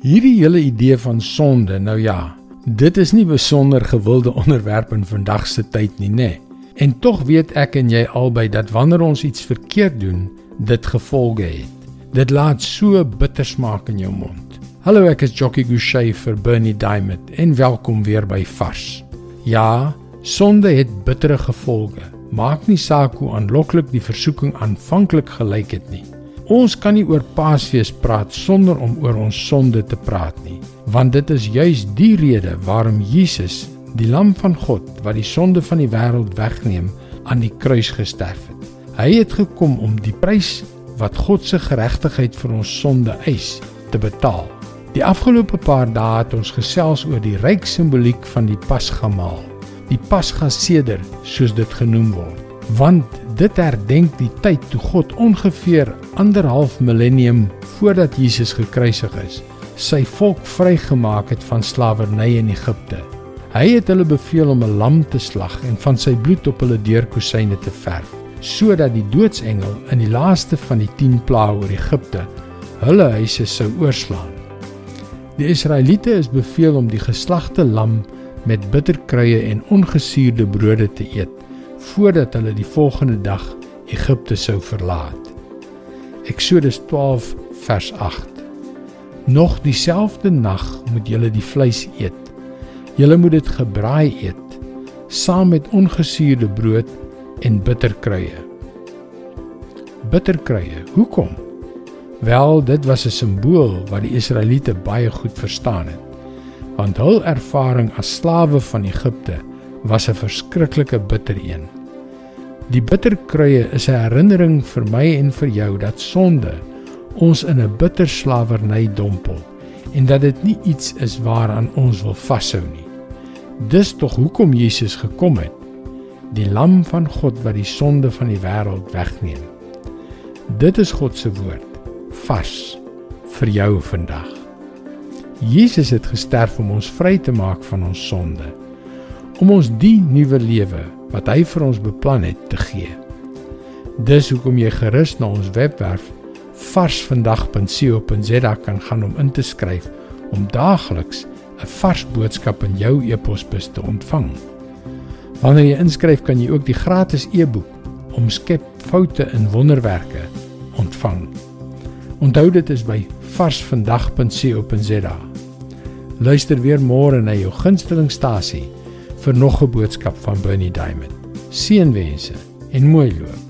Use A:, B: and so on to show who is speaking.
A: Hierdie hele idee van sonde, nou ja, dit is nie besonder gewilde onderwerp in vandag se tyd nie, nê. En tog weet ek en jy albei dat wanneer ons iets verkeerd doen, dit gevolge het. Dit laat so bitter smaak in jou mond. Hallo, ek is Jockey Gouchee vir Bernie Diamond en welkom weer by Vars. Ja, sonde het bittere gevolge. Maak nie saak hoe aanloklik die versoeking aanvanklik gelyk het nie. Ons kan nie oor Paasfees praat sonder om oor ons sonde te praat nie, want dit is juis die rede waarom Jesus, die lam van God wat die sonde van die wêreld wegneem, aan die kruis gesterf het. Hy het gekom om die prys wat God se geregtigheid vir ons sonde eis, te betaal. Die afgelope paar dae het ons gesels oor die ryk simboliek van die Pasgamaal, die Pasgaseder soos dit genoem word, want dit herdenk die tyd toe God ongeveer anderhalf millennium voordat Jesus gekruisig is, sy volk vrygemaak het van slawerny in Egipte. Hy het hulle beveel om 'n lam te slag en van sy bloed op hulle deurkusyne te verf, sodat die doodsengel in die laaste van die 10 plaae oor Egipte hulle huise sou oorslaan. Die Israeliete is beveel om die geslagte lam met bitterkruie en ongesuurde brode te eet voordat hulle die volgende dag Egipte sou verlaat. Eksodus 12 vers 8. Nog dieselfde nag moet julle die vleis eet. Julle moet dit gebraai eet saam met ongesuurde brood en bitterkruie. Bitterkruie. Hoekom? Wel, dit was 'n simbool wat die Israeliete baie goed verstaan het. Want hul ervaring as slawe van Egipte was 'n verskriklike bitter een. Die bitterkruie is 'n herinnering vir my en vir jou dat sonde ons in 'n bitter slawerny dompel en dat dit nie iets is waaraan ons wil vashou nie. Dis tog hoekom Jesus gekom het, die lam van God wat die sonde van die wêreld wegneem. Dit is God se woord, vars vir jou vandag. Jesus het gesterf om ons vry te maak van ons sonde om ons die nuwe lewe wat hy vir ons beplan het te gee. Dis hoekom jy gerus na ons webwerf varsvandag.co.za kan gaan om in te skryf om daagliks 'n vars boodskap in jou e-posbus te ontvang. Wanneer jy inskryf, kan jy ook die gratis e-boek Omskep foute in wonderwerke ontvang. Onthou dit is by varsvandag.co.za. Luister weer môre na jou gunstelingstasie vir nog 'n boodskap van Bernie Diamond. Seënwense en mooi loop.